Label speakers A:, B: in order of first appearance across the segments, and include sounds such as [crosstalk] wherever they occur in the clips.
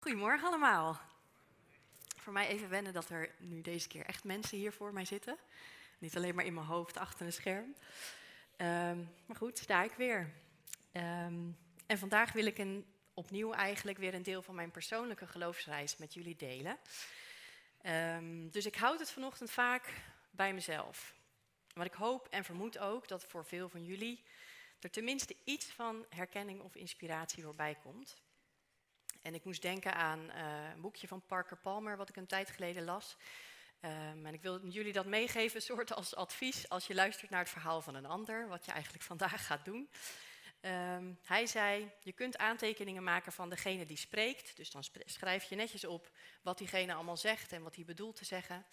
A: Goedemorgen allemaal. Voor mij even wennen dat er nu deze keer echt mensen hier voor mij zitten. Niet alleen maar in mijn hoofd achter een scherm. Ehm, maar goed, sta ik weer. Ehm, en vandaag wil ik een, opnieuw eigenlijk weer een deel van mijn persoonlijke geloofsreis met jullie delen. Ehm, dus ik houd het vanochtend vaak bij mezelf. Maar ik hoop en vermoed ook dat voor veel van jullie er tenminste iets van herkenning of inspiratie voorbij komt. En ik moest denken aan uh, een boekje van Parker Palmer, wat ik een tijd geleden las. Um, en ik wil jullie dat meegeven, een soort als advies als je luistert naar het verhaal van een ander, wat je eigenlijk vandaag gaat doen. Um, hij zei, je kunt aantekeningen maken van degene die spreekt, dus dan schrijf je netjes op wat diegene allemaal zegt en wat hij bedoelt te zeggen.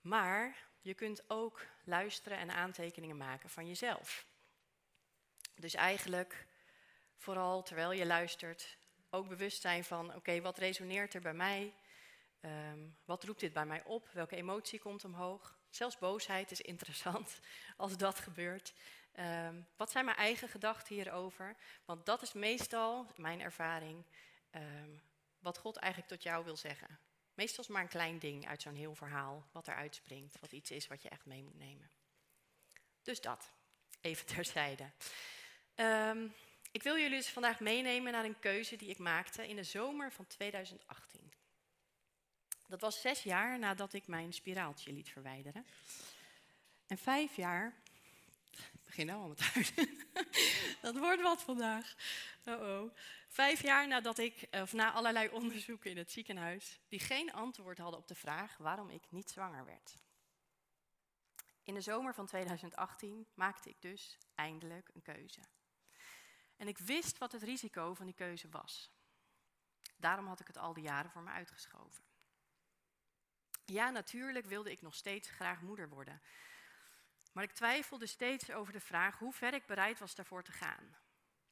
A: Maar je kunt ook luisteren en aantekeningen maken van jezelf. Dus eigenlijk, vooral terwijl je luistert, ook bewust zijn van, oké, wat resoneert er bij mij? Um, wat roept dit bij mij op? Welke emotie komt omhoog? Zelfs boosheid is interessant [laughs] als dat gebeurt. Um, wat zijn mijn eigen gedachten hierover? Want dat is meestal, mijn ervaring, um, wat God eigenlijk tot jou wil zeggen. Meestal is maar een klein ding uit zo'n heel verhaal, wat er uitspringt, wat iets is wat je echt mee moet nemen. Dus dat, even [laughs] terzijde. Um, ik wil jullie dus vandaag meenemen naar een keuze die ik maakte in de zomer van 2018. Dat was zes jaar nadat ik mijn spiraaltje liet verwijderen. En vijf jaar. Ik [laughs] begin nou al met huilen. [laughs] Dat wordt wat vandaag. Oh oh. Vijf jaar nadat ik, of na allerlei onderzoeken in het ziekenhuis, die geen antwoord hadden op de vraag waarom ik niet zwanger werd. In de zomer van 2018 maakte ik dus eindelijk een keuze. En ik wist wat het risico van die keuze was. Daarom had ik het al die jaren voor me uitgeschoven. Ja, natuurlijk wilde ik nog steeds graag moeder worden. Maar ik twijfelde steeds over de vraag hoe ver ik bereid was daarvoor te gaan.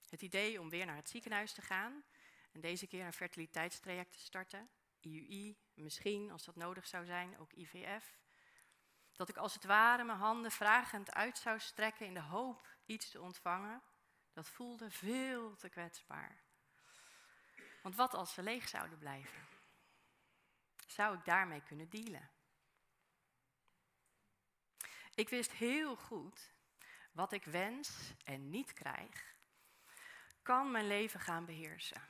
A: Het idee om weer naar het ziekenhuis te gaan en deze keer een fertiliteitstraject te starten, IUI, misschien als dat nodig zou zijn, ook IVF. Dat ik als het ware mijn handen vragend uit zou strekken in de hoop iets te ontvangen, dat voelde veel te kwetsbaar. Want wat als ze leeg zouden blijven? Zou ik daarmee kunnen dealen? Ik wist heel goed wat ik wens en niet krijg, kan mijn leven gaan beheersen.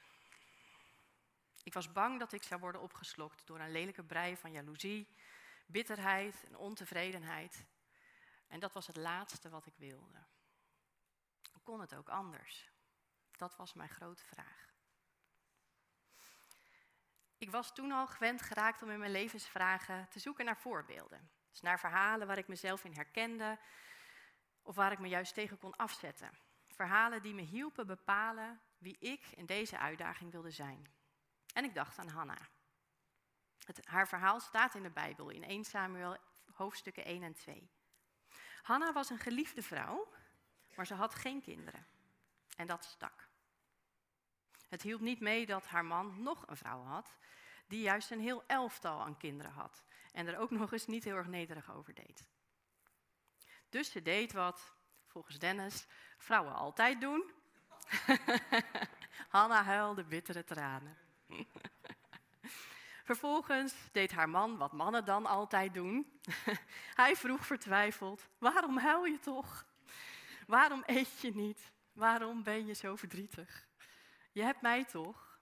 A: Ik was bang dat ik zou worden opgeslokt door een lelijke brei van jaloezie, bitterheid en ontevredenheid. En dat was het laatste wat ik wilde kon het ook anders? Dat was mijn grote vraag. Ik was toen al gewend geraakt om in mijn levensvragen te zoeken naar voorbeelden. Dus naar verhalen waar ik mezelf in herkende of waar ik me juist tegen kon afzetten. Verhalen die me hielpen bepalen wie ik in deze uitdaging wilde zijn. En ik dacht aan Hanna. Haar verhaal staat in de Bijbel in 1 Samuel hoofdstukken 1 en 2. Hanna was een geliefde vrouw maar ze had geen kinderen. En dat stak. Het hielp niet mee dat haar man nog een vrouw had, die juist een heel elftal aan kinderen had. En er ook nog eens niet heel erg nederig over deed. Dus ze deed wat, volgens Dennis, vrouwen altijd doen. [laughs] Hanna huilde bittere tranen. [laughs] Vervolgens deed haar man wat mannen dan altijd doen. [laughs] Hij vroeg vertwijfeld: Waarom huil je toch? Waarom eet je niet? Waarom ben je zo verdrietig? Je hebt mij toch?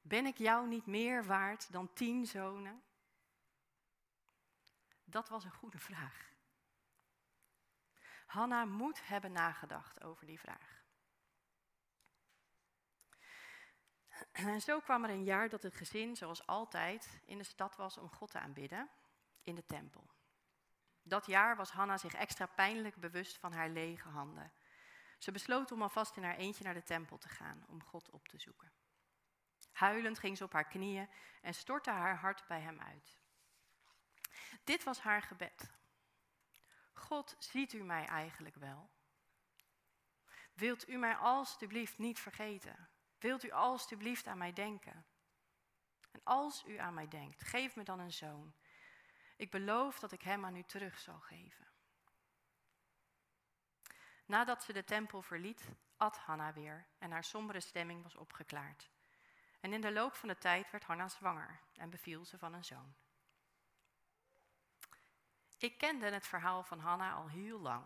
A: Ben ik jou niet meer waard dan tien zonen? Dat was een goede vraag. Hanna moet hebben nagedacht over die vraag. En zo kwam er een jaar dat het gezin, zoals altijd, in de stad was om God te aanbidden, in de tempel. Dat jaar was Hanna zich extra pijnlijk bewust van haar lege handen. Ze besloot om alvast in haar eentje naar de tempel te gaan om God op te zoeken. Huilend ging ze op haar knieën en stortte haar hart bij hem uit. Dit was haar gebed. God, ziet u mij eigenlijk wel? Wilt u mij alstublieft niet vergeten? Wilt u alstublieft aan mij denken? En als u aan mij denkt, geef me dan een zoon ik beloof dat ik hem aan u terug zal geven. Nadat ze de tempel verliet, at Hanna weer en haar sombere stemming was opgeklaard. En in de loop van de tijd werd Hanna zwanger en beviel ze van een zoon. Ik kende het verhaal van Hanna al heel lang.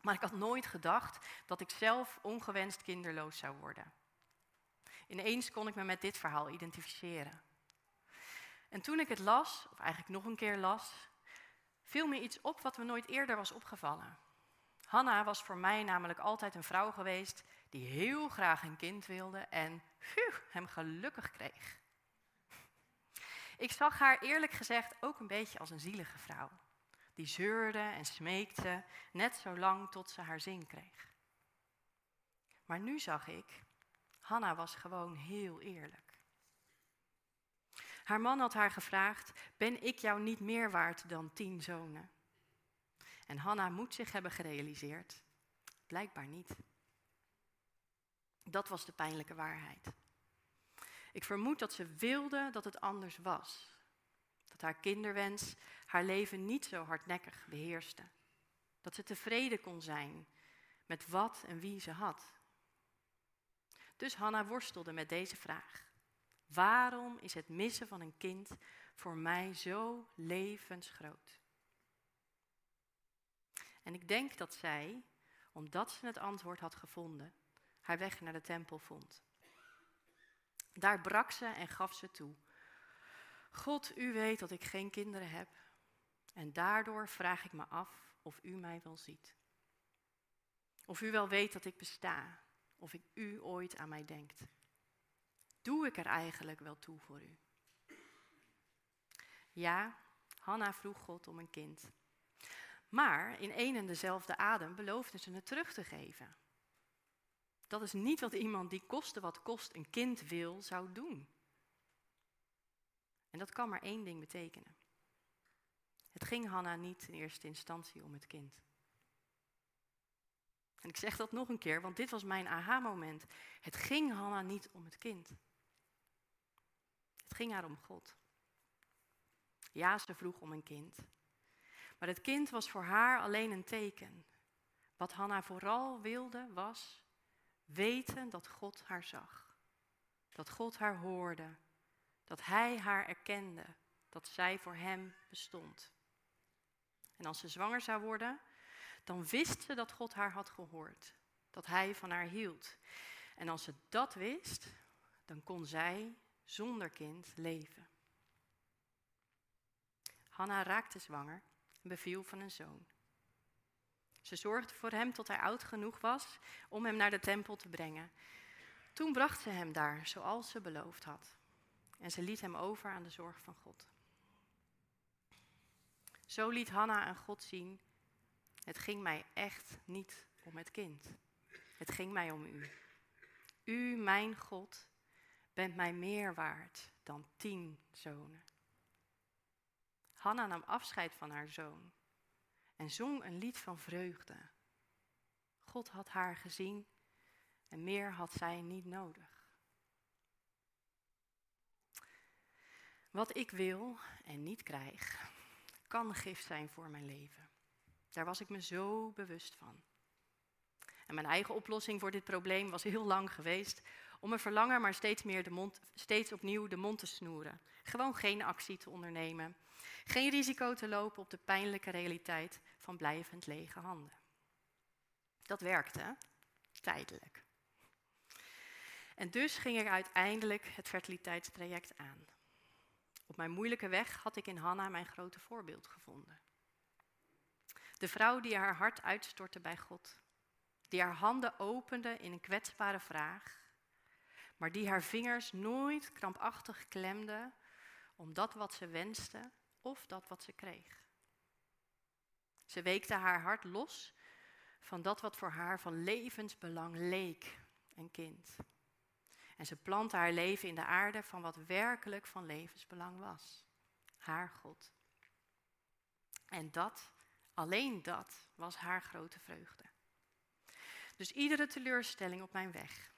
A: Maar ik had nooit gedacht dat ik zelf ongewenst kinderloos zou worden. Ineens kon ik me met dit verhaal identificeren. En toen ik het las, of eigenlijk nog een keer las, viel me iets op wat me nooit eerder was opgevallen. Hanna was voor mij namelijk altijd een vrouw geweest die heel graag een kind wilde en phew, hem gelukkig kreeg. Ik zag haar eerlijk gezegd ook een beetje als een zielige vrouw. Die zeurde en smeekte, net zo lang tot ze haar zin kreeg. Maar nu zag ik, Hanna was gewoon heel eerlijk. Haar man had haar gevraagd: Ben ik jou niet meer waard dan tien zonen? En Hanna moet zich hebben gerealiseerd: Blijkbaar niet. Dat was de pijnlijke waarheid. Ik vermoed dat ze wilde dat het anders was. Dat haar kinderwens haar leven niet zo hardnekkig beheerste. Dat ze tevreden kon zijn met wat en wie ze had. Dus Hanna worstelde met deze vraag. Waarom is het missen van een kind voor mij zo levensgroot? En ik denk dat zij, omdat ze het antwoord had gevonden, haar weg naar de tempel vond. Daar brak ze en gaf ze toe. God, u weet dat ik geen kinderen heb. En daardoor vraag ik me af of u mij wel ziet. Of u wel weet dat ik besta. Of ik u ooit aan mij denkt. Doe ik er eigenlijk wel toe voor u? Ja, Hanna vroeg God om een kind. Maar in één en dezelfde adem beloofde ze het terug te geven. Dat is niet wat iemand die koste wat kost een kind wil, zou doen. En dat kan maar één ding betekenen. Het ging Hanna niet in eerste instantie om het kind. En ik zeg dat nog een keer, want dit was mijn aha-moment. Het ging Hanna niet om het kind. Het ging haar om God. Ja, ze vroeg om een kind. Maar het kind was voor haar alleen een teken. Wat Hanna vooral wilde was weten dat God haar zag. Dat God haar hoorde. Dat hij haar erkende. Dat zij voor hem bestond. En als ze zwanger zou worden, dan wist ze dat God haar had gehoord. Dat hij van haar hield. En als ze dat wist, dan kon zij zonder kind leven. Hanna raakte zwanger en beviel van een zoon. Ze zorgde voor hem tot hij oud genoeg was om hem naar de tempel te brengen. Toen bracht ze hem daar, zoals ze beloofd had. En ze liet hem over aan de zorg van God. Zo liet Hanna aan God zien: Het ging mij echt niet om het kind. Het ging mij om u. U, mijn God, bent mij meer waard dan tien zonen. Hanna nam afscheid van haar zoon en zong een lied van vreugde. God had haar gezien en meer had zij niet nodig. Wat ik wil en niet krijg, kan gift zijn voor mijn leven. Daar was ik me zo bewust van. En mijn eigen oplossing voor dit probleem was heel lang geweest om een verlangen maar steeds, meer de mond, steeds opnieuw de mond te snoeren. Gewoon geen actie te ondernemen. Geen risico te lopen op de pijnlijke realiteit van blijvend lege handen. Dat werkte, tijdelijk. En dus ging ik uiteindelijk het fertiliteitstraject aan. Op mijn moeilijke weg had ik in Hanna mijn grote voorbeeld gevonden. De vrouw die haar hart uitstortte bij God, die haar handen opende in een kwetsbare vraag, maar die haar vingers nooit krampachtig klemde om dat wat ze wenste of dat wat ze kreeg. Ze weekte haar hart los van dat wat voor haar van levensbelang leek, een kind. En ze plantte haar leven in de aarde van wat werkelijk van levensbelang was. Haar God. En dat, alleen dat, was haar grote vreugde. Dus iedere teleurstelling op mijn weg,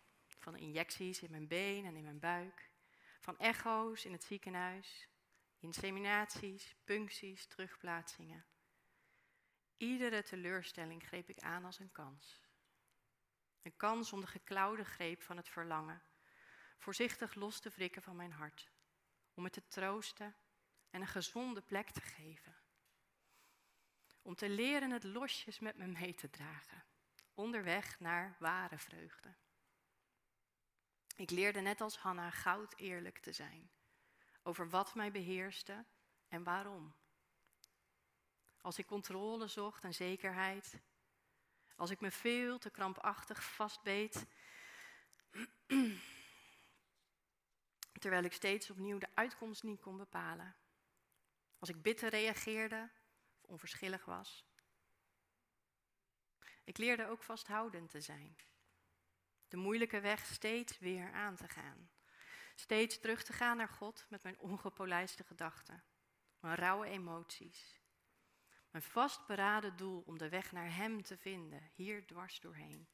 A: van injecties in mijn been en in mijn buik, van echo's in het ziekenhuis, inseminaties, puncties, terugplaatsingen. Iedere teleurstelling greep ik aan als een kans. Een kans om de geklauwde greep van het verlangen, voorzichtig los te wrikken van mijn hart, om het te troosten en een gezonde plek te geven. Om te leren het losjes met me mee te dragen, onderweg naar ware vreugde. Ik leerde net als Hanna goud eerlijk te zijn over wat mij beheerste en waarom. Als ik controle zocht en zekerheid, als ik me veel te krampachtig vastbeet, [clears throat] terwijl ik steeds opnieuw de uitkomst niet kon bepalen. Als ik bitter reageerde of onverschillig was. Ik leerde ook vasthoudend te zijn. De moeilijke weg steeds weer aan te gaan. Steeds terug te gaan naar God met mijn ongepolijste gedachten, mijn rauwe emoties. Mijn vastberaden doel om de weg naar Hem te vinden, hier dwars doorheen.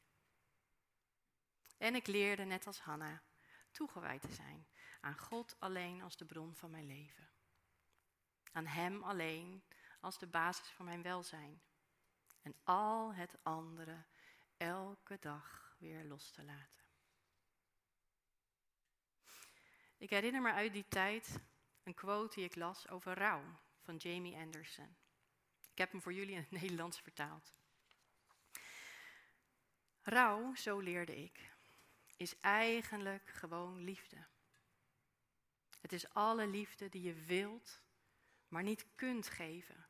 A: En ik leerde, net als Hanna, toegewijd te zijn aan God alleen als de bron van mijn leven. Aan Hem alleen als de basis van mijn welzijn. En al het andere elke dag weer los te laten. Ik herinner me uit die tijd een quote die ik las over rouw van Jamie Anderson. Ik heb hem voor jullie in het [laughs] Nederlands vertaald. Rouw, zo leerde ik, is eigenlijk gewoon liefde. Het is alle liefde die je wilt, maar niet kunt geven.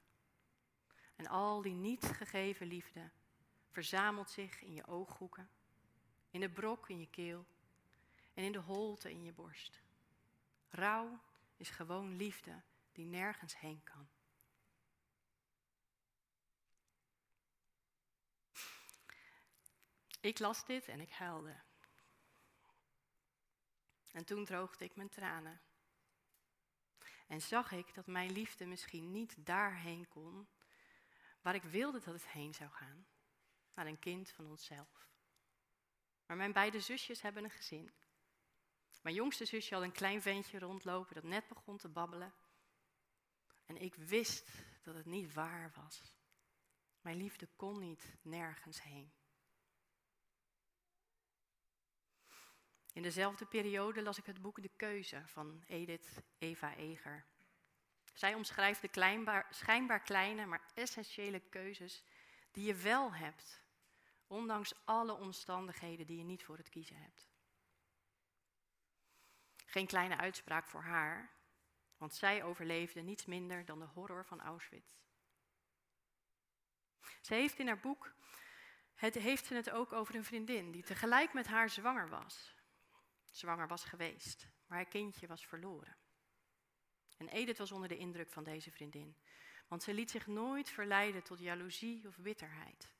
A: En al die niet gegeven liefde verzamelt zich in je ooghoeken, in de brok in je keel en in de holte in je borst. Rouw is gewoon liefde die nergens heen kan. Ik las dit en ik huilde. En toen droogde ik mijn tranen. En zag ik dat mijn liefde misschien niet daarheen kon waar ik wilde dat het heen zou gaan, naar een kind van onszelf. Maar mijn beide zusjes hebben een gezin. Mijn jongste zusje had een klein ventje rondlopen dat net begon te babbelen. En ik wist dat het niet waar was. Mijn liefde kon niet nergens heen. In dezelfde periode las ik het boek De Keuze van Edith Eva Eger. Zij omschrijft de kleinbaar, schijnbaar kleine, maar essentiële keuzes die je wel hebt, ondanks alle omstandigheden die je niet voor het kiezen hebt. Geen kleine uitspraak voor haar, want zij overleefde niets minder dan de horror van Auschwitz. Ze heeft in haar boek, het, heeft het ook over een vriendin die tegelijk met haar zwanger was. Zwanger was geweest, maar haar kindje was verloren. En Edith was onder de indruk van deze vriendin, want ze liet zich nooit verleiden tot jaloezie of bitterheid.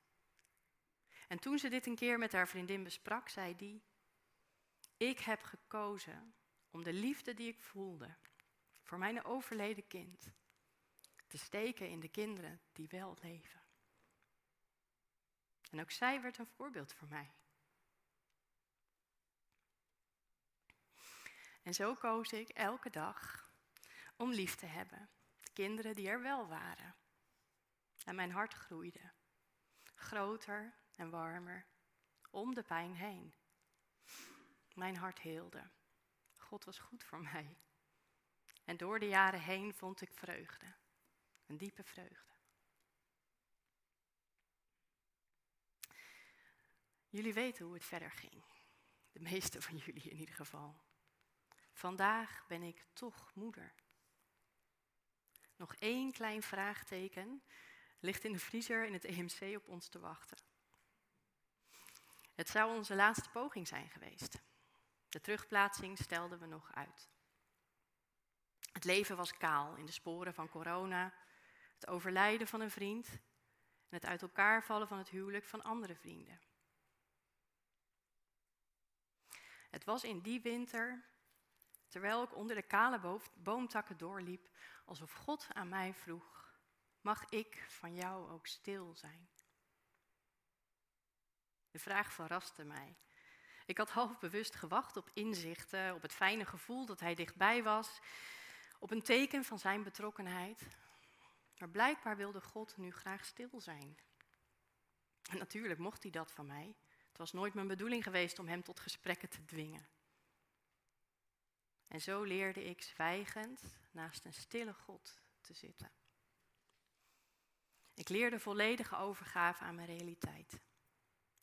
A: En toen ze dit een keer met haar vriendin besprak, zei die: Ik heb gekozen om de liefde die ik voelde voor mijn overleden kind te steken in de kinderen die wel leven. En ook zij werd een voorbeeld voor mij. En zo koos ik elke dag om lief te hebben. De kinderen die er wel waren. En mijn hart groeide. Groter en warmer. Om de pijn heen. Mijn hart heelde. God was goed voor mij. En door de jaren heen vond ik vreugde. Een diepe vreugde. Jullie weten hoe het verder ging. De meeste van jullie in ieder geval. Vandaag ben ik toch moeder. Nog één klein vraagteken ligt in de vriezer in het EMC op ons te wachten. Het zou onze laatste poging zijn geweest. De terugplaatsing stelden we nog uit. Het leven was kaal in de sporen van corona, het overlijden van een vriend en het uit elkaar vallen van het huwelijk van andere vrienden. Het was in die winter, terwijl ik onder de kale boomtakken doorliep, alsof God aan mij vroeg: Mag ik van jou ook stil zijn? De vraag verraste mij. Ik had half bewust gewacht op inzichten, op het fijne gevoel dat hij dichtbij was, op een teken van zijn betrokkenheid. Maar blijkbaar wilde God nu graag stil zijn. En natuurlijk mocht hij dat van mij. Het was nooit mijn bedoeling geweest om hem tot gesprekken te dwingen. En zo leerde ik zwijgend naast een stille God te zitten. Ik leerde volledige overgave aan mijn realiteit.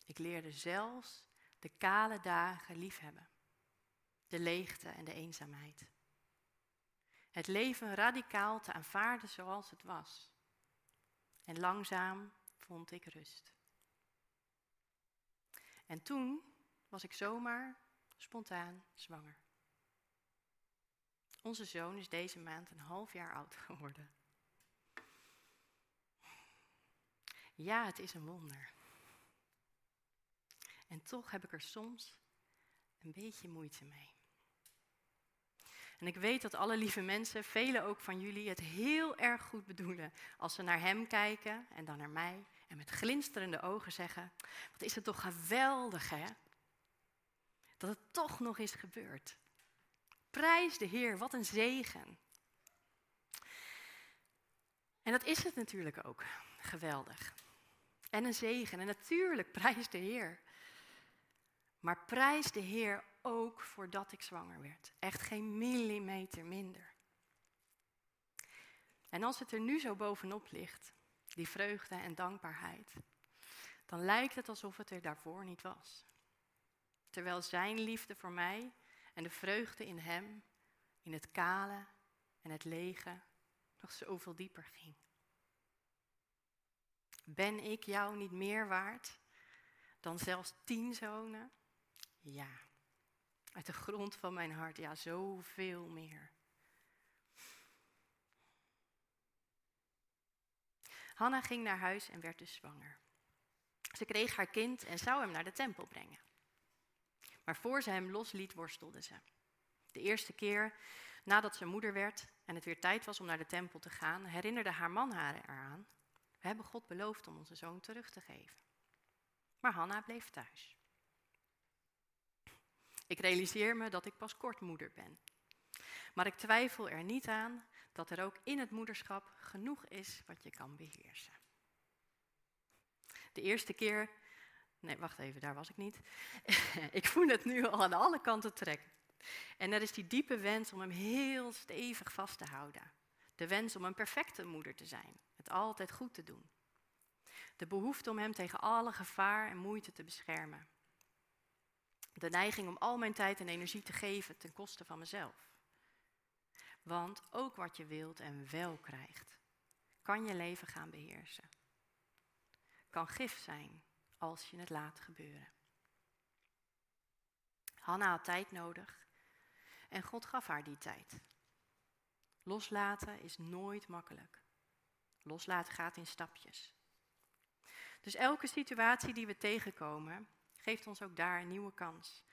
A: Ik leerde zelfs de kale dagen liefhebben, de leegte en de eenzaamheid. Het leven radicaal te aanvaarden zoals het was. En langzaam vond ik rust. En toen was ik zomaar spontaan zwanger. Onze zoon is deze maand een half jaar oud geworden. Ja, het is een wonder. En toch heb ik er soms een beetje moeite mee. En ik weet dat alle lieve mensen, velen ook van jullie, het heel erg goed bedoelen als ze naar hem kijken en dan naar mij en met glinsterende ogen zeggen: Wat is het toch geweldig, hè? Dat het toch nog is gebeurd. Prijs de Heer, wat een zegen. En dat is het natuurlijk ook. Geweldig. En een zegen. En natuurlijk, prijs de Heer. Maar prijs de Heer ook voordat ik zwanger werd. Echt geen millimeter minder. En als het er nu zo bovenop ligt, die vreugde en dankbaarheid, dan lijkt het alsof het er daarvoor niet was. Terwijl Zijn liefde voor mij en de vreugde in Hem, in het kale en het lege, nog zoveel dieper ging. Ben ik jou niet meer waard dan zelfs tien zonen? Ja, uit de grond van mijn hart, ja, zoveel meer. Hanna ging naar huis en werd dus zwanger. Ze kreeg haar kind en zou hem naar de tempel brengen. Maar voor ze hem losliet, worstelde ze. De eerste keer nadat ze moeder werd en het weer tijd was om naar de tempel te gaan, herinnerde haar man haar eraan: We hebben God beloofd om onze zoon terug te geven. Maar Hanna bleef thuis. Ik realiseer me dat ik pas kort moeder ben. Maar ik twijfel er niet aan dat er ook in het moederschap genoeg is wat je kan beheersen. De eerste keer. Nee, wacht even, daar was ik niet. [laughs] ik voel het nu al aan alle kanten trekken. En er is die diepe wens om hem heel stevig vast te houden. De wens om een perfecte moeder te zijn, het altijd goed te doen. De behoefte om hem tegen alle gevaar en moeite te beschermen. De neiging om al mijn tijd en energie te geven ten koste van mezelf. Want ook wat je wilt en wel krijgt, kan je leven gaan beheersen. Kan gif zijn als je het laat gebeuren. Hanna had tijd nodig en God gaf haar die tijd. Loslaten is nooit makkelijk. Loslaten gaat in stapjes. Dus elke situatie die we tegenkomen, geeft ons ook daar een nieuwe kans.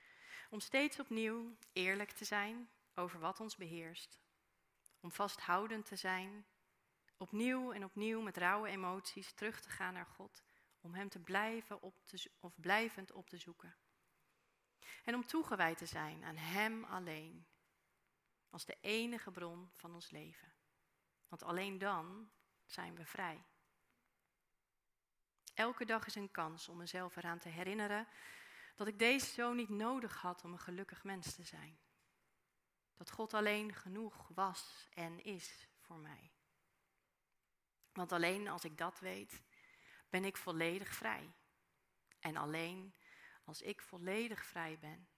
A: Om steeds opnieuw eerlijk te zijn over wat ons beheerst. Om vasthoudend te zijn. Opnieuw en opnieuw met rauwe emoties terug te gaan naar God. Om Hem te blijven op te, of blijvend op te zoeken. En om toegewijd te zijn aan Hem alleen. Als de enige bron van ons leven. Want alleen dan zijn we vrij. Elke dag is een kans om mezelf eraan te herinneren dat ik deze zo niet nodig had om een gelukkig mens te zijn. Dat God alleen genoeg was en is voor mij. Want alleen als ik dat weet, ben ik volledig vrij. En alleen als ik volledig vrij ben,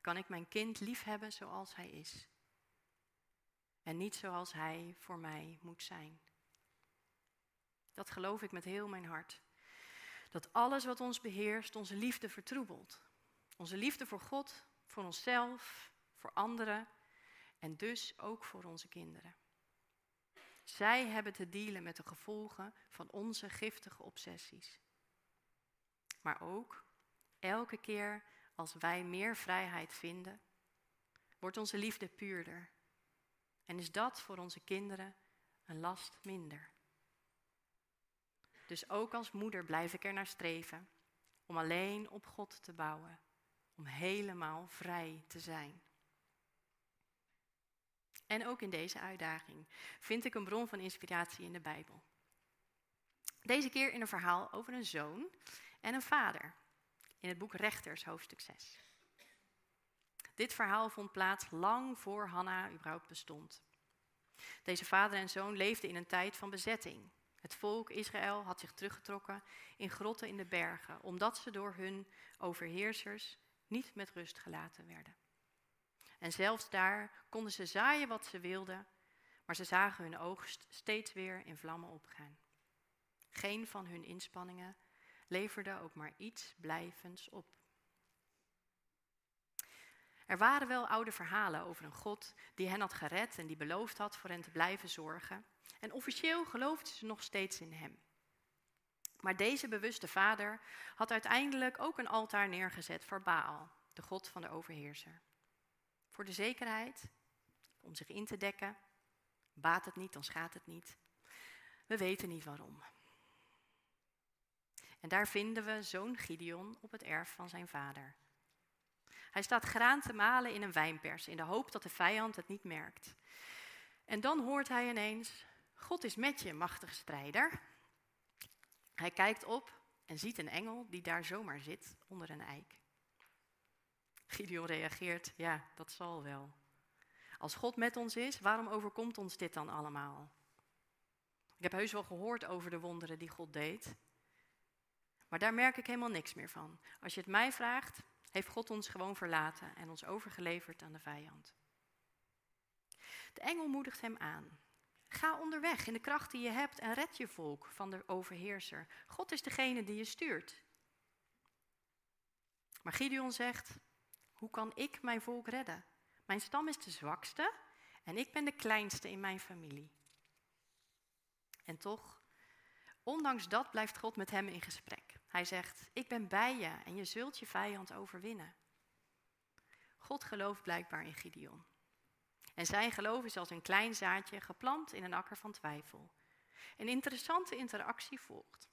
A: kan ik mijn kind liefhebben zoals hij is. En niet zoals hij voor mij moet zijn. Dat geloof ik met heel mijn hart. Dat alles wat ons beheerst onze liefde vertroebelt. Onze liefde voor God, voor onszelf, voor anderen en dus ook voor onze kinderen. Zij hebben te dealen met de gevolgen van onze giftige obsessies. Maar ook elke keer als wij meer vrijheid vinden, wordt onze liefde puurder. En is dat voor onze kinderen een last minder. Dus ook als moeder blijf ik er naar streven om alleen op God te bouwen, om helemaal vrij te zijn. En ook in deze uitdaging vind ik een bron van inspiratie in de Bijbel. Deze keer in een verhaal over een zoon en een vader in het boek Rechters, hoofdstuk 6. Dit verhaal vond plaats lang voor Hanna überhaupt bestond. Deze vader en zoon leefden in een tijd van bezetting. Het volk Israël had zich teruggetrokken in grotten in de bergen, omdat ze door hun overheersers niet met rust gelaten werden. En zelfs daar konden ze zaaien wat ze wilden, maar ze zagen hun oogst steeds weer in vlammen opgaan. Geen van hun inspanningen leverde ook maar iets blijvends op. Er waren wel oude verhalen over een God die hen had gered en die beloofd had voor hen te blijven zorgen. En officieel geloofden ze nog steeds in hem. Maar deze bewuste vader had uiteindelijk ook een altaar neergezet voor Baal, de god van de overheerser. Voor de zekerheid, om zich in te dekken. Baat het niet, dan schaadt het niet. We weten niet waarom. En daar vinden we zoon Gideon op het erf van zijn vader. Hij staat graan te malen in een wijnpers in de hoop dat de vijand het niet merkt. En dan hoort hij ineens: God is met je, machtige strijder. Hij kijkt op en ziet een engel die daar zomaar zit onder een eik. Gideon reageert: Ja, dat zal wel. Als God met ons is, waarom overkomt ons dit dan allemaal? Ik heb heus wel gehoord over de wonderen die God deed. Maar daar merk ik helemaal niks meer van. Als je het mij vraagt, heeft God ons gewoon verlaten en ons overgeleverd aan de vijand. De engel moedigt hem aan. Ga onderweg in de kracht die je hebt en red je volk van de overheerser. God is degene die je stuurt. Maar Gideon zegt: Hoe kan ik mijn volk redden? Mijn stam is de zwakste en ik ben de kleinste in mijn familie. En toch, ondanks dat blijft God met hem in gesprek. Hij zegt: Ik ben bij je en je zult je vijand overwinnen. God gelooft blijkbaar in Gideon. En zijn geloof is als een klein zaadje geplant in een akker van twijfel. Een interessante interactie volgt.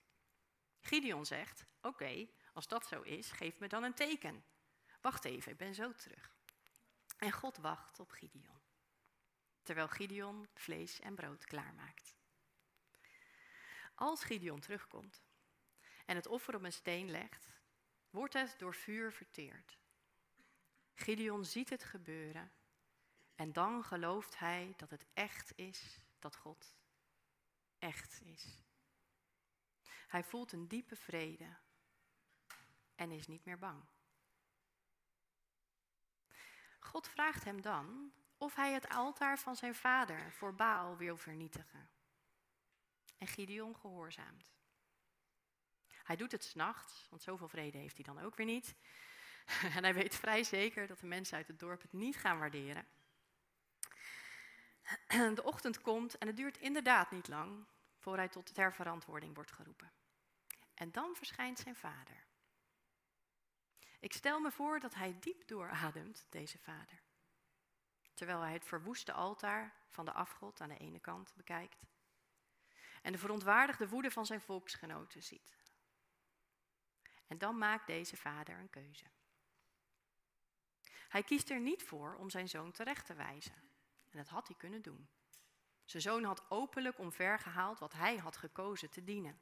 A: Gideon zegt: Oké, als dat zo is, geef me dan een teken. Wacht even, ik ben zo terug. En God wacht op Gideon. Terwijl Gideon vlees en brood klaarmaakt. Als Gideon terugkomt en het offer op een steen legt, wordt het door vuur verteerd. Gideon ziet het gebeuren en dan gelooft hij dat het echt is dat God echt is. Hij voelt een diepe vrede en is niet meer bang. God vraagt hem dan of hij het altaar van zijn vader voor Baal wil vernietigen. En Gideon gehoorzaamt. Hij doet het s'nachts, want zoveel vrede heeft hij dan ook weer niet. [laughs] En hij weet vrij zeker dat de mensen uit het dorp het niet gaan waarderen. [clears throat] De ochtend komt en het duurt inderdaad niet lang voor hij tot ter verantwoording wordt geroepen. En dan verschijnt zijn vader. Ik stel me voor dat hij diep doorademt, deze vader. Terwijl hij het verwoeste altaar van de afgod aan de ene kant bekijkt. En de verontwaardigde woede van zijn volksgenoten ziet. En dan maakt deze vader een keuze. Hij kiest er niet voor om zijn zoon terecht te wijzen. En dat had hij kunnen doen. Zijn zoon had openlijk omvergehaald wat hij had gekozen te dienen.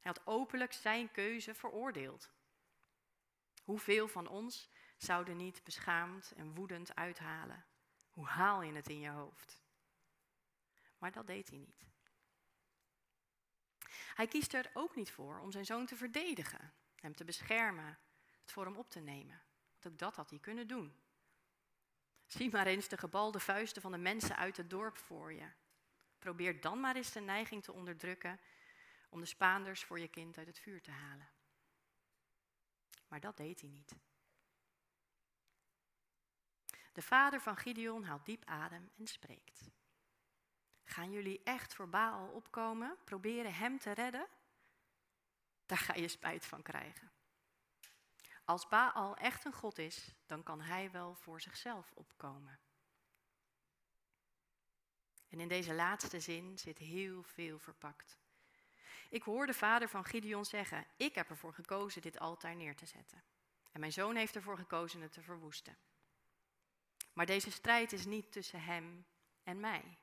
A: Hij had openlijk zijn keuze veroordeeld. Hoeveel van ons zouden niet beschaamd en woedend uithalen? Hoe haal je het in je hoofd? Maar dat deed hij niet. Hij kiest er ook niet voor om zijn zoon te verdedigen, hem te beschermen, het voor hem op te nemen. Want ook dat had hij kunnen doen. Zie maar eens de gebalde vuisten van de mensen uit het dorp voor je. Probeer dan maar eens de neiging te onderdrukken om de Spaanders voor je kind uit het vuur te halen. Maar dat deed hij niet. De vader van Gideon haalt diep adem en spreekt. Gaan jullie echt voor Baal opkomen, proberen hem te redden? Daar ga je spijt van krijgen. Als Baal echt een god is, dan kan hij wel voor zichzelf opkomen. En in deze laatste zin zit heel veel verpakt. Ik hoor de vader van Gideon zeggen: Ik heb ervoor gekozen dit altaar neer te zetten. En mijn zoon heeft ervoor gekozen het te verwoesten. Maar deze strijd is niet tussen hem en mij.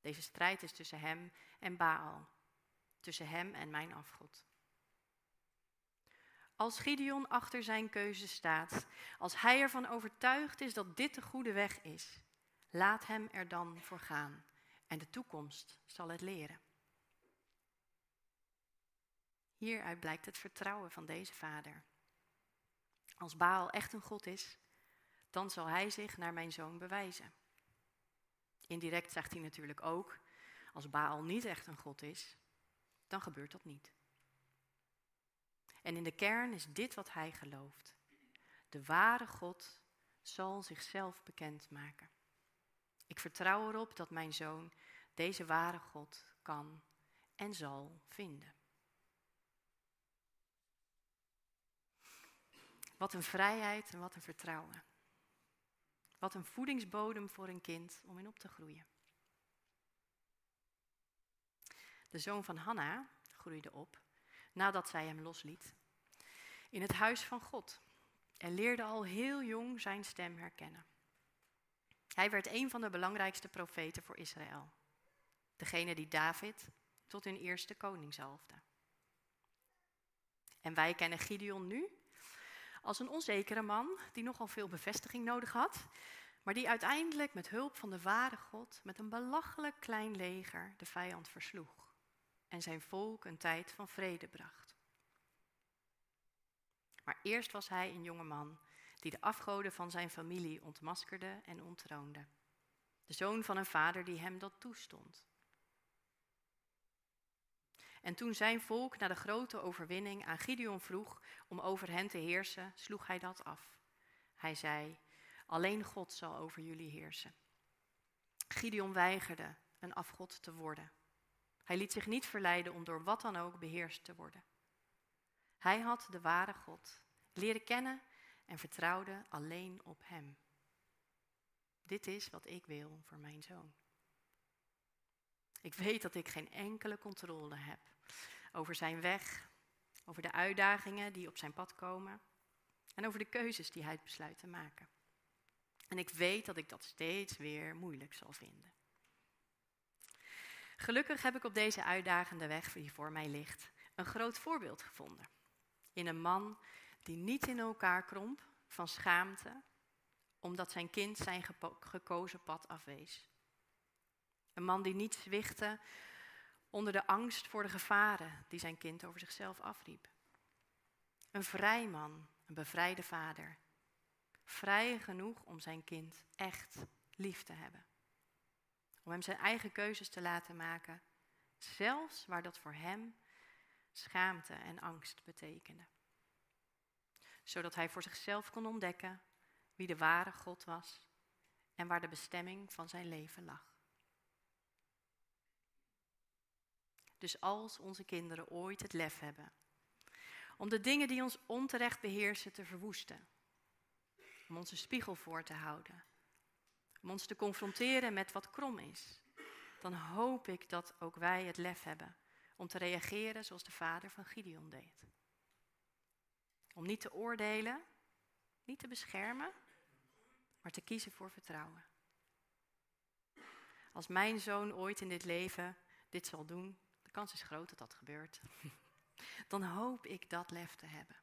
A: Deze strijd is tussen hem en Baal. Tussen hem en mijn afgod. Als Gideon achter zijn keuze staat, als hij ervan overtuigd is dat dit de goede weg is, laat hem er dan voor gaan en de toekomst zal het leren. Hieruit blijkt het vertrouwen van deze vader. Als Baal echt een God is, dan zal hij zich naar mijn zoon bewijzen. Indirect zegt hij natuurlijk ook, als Baal niet echt een God is, dan gebeurt dat niet. En in de kern is dit wat hij gelooft. De ware God zal zichzelf bekendmaken. Ik vertrouw erop dat mijn zoon deze ware God kan en zal vinden. Wat een vrijheid en wat een vertrouwen. Wat een voedingsbodem voor een kind om in op te groeien. De zoon van Hanna groeide op nadat zij hem losliet in het huis van God en leerde al heel jong zijn stem herkennen. Hij werd een van de belangrijkste profeten voor Israël. Degene die David tot hun eerste koning zalfde. En wij kennen Gideon nu als een onzekere man die nogal veel bevestiging nodig had, maar die uiteindelijk met hulp van de ware God met een belachelijk klein leger de vijand versloeg en zijn volk een tijd van vrede bracht. Maar eerst was hij een jonge man die de afgoden van zijn familie ontmaskerde en ontroonde. De zoon van een vader die hem dat toestond. En toen zijn volk na de grote overwinning aan Gideon vroeg om over hen te heersen, sloeg hij dat af. Hij zei: Alleen God zal over jullie heersen. Gideon weigerde een afgod te worden. Hij liet zich niet verleiden om door wat dan ook beheerst te worden. Hij had de ware God leren kennen en vertrouwde alleen op Hem. Dit is wat ik wil voor mijn zoon. Ik weet dat ik geen enkele controle heb over zijn weg, over de uitdagingen die op zijn pad komen en over de keuzes die hij besluit te maken. En ik weet dat ik dat steeds weer moeilijk zal vinden. Gelukkig heb ik op deze uitdagende weg die voor mij ligt een groot voorbeeld gevonden. In een man die niet in elkaar kromp van schaamte, omdat zijn kind zijn gekozen pad afwees. Een man die niet zwichtte onder de angst voor de gevaren die zijn kind over zichzelf afriep. Een vrij man, een bevrijde vader. Vrij genoeg om zijn kind echt lief te hebben. Om hem zijn eigen keuzes te laten maken, zelfs waar dat voor hem schaamte en angst betekende. Zodat hij voor zichzelf kon ontdekken wie de ware God was en waar de bestemming van zijn leven lag. Dus als onze kinderen ooit het lef hebben om de dingen die ons onterecht beheersen te verwoesten, om onze spiegel voor te houden, om ons te confronteren met wat krom is, dan hoop ik dat ook wij het lef hebben om te reageren zoals de vader van Gideon deed. Om niet te oordelen, niet te beschermen, maar te kiezen voor vertrouwen. Als mijn zoon ooit in dit leven dit zal doen, de kans is groot dat dat gebeurt, [laughs] dan hoop ik dat lef te hebben.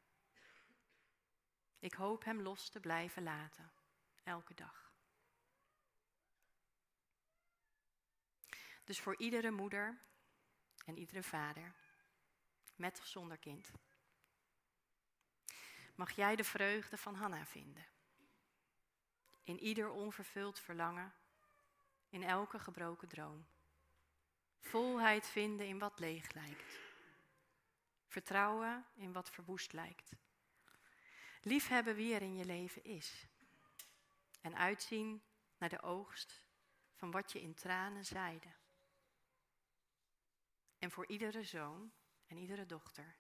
A: Ik hoop hem los te blijven laten, elke dag. Dus voor iedere moeder en iedere vader, met of zonder kind, mag jij de vreugde van Hanna vinden. In ieder onvervuld verlangen, in elke gebroken droom. Volheid vinden in wat leeg lijkt. Vertrouwen in wat verwoest lijkt. Liefhebben wie er in je leven is. En uitzien naar de oogst van wat je in tranen zaaide. En voor iedere zoon en iedere dochter,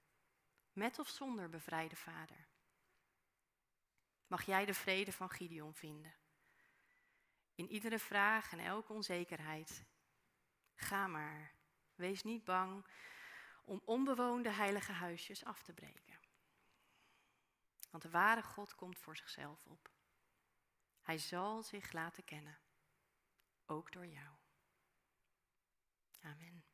A: met of zonder bevrijde vader, mag jij de vrede van Gideon vinden. In iedere vraag en elke onzekerheid Ga maar. Wees niet bang om onbewoonde heilige huisjes af te breken. Want de ware God komt voor zichzelf op. Hij zal zich laten kennen, ook door jou. Amen.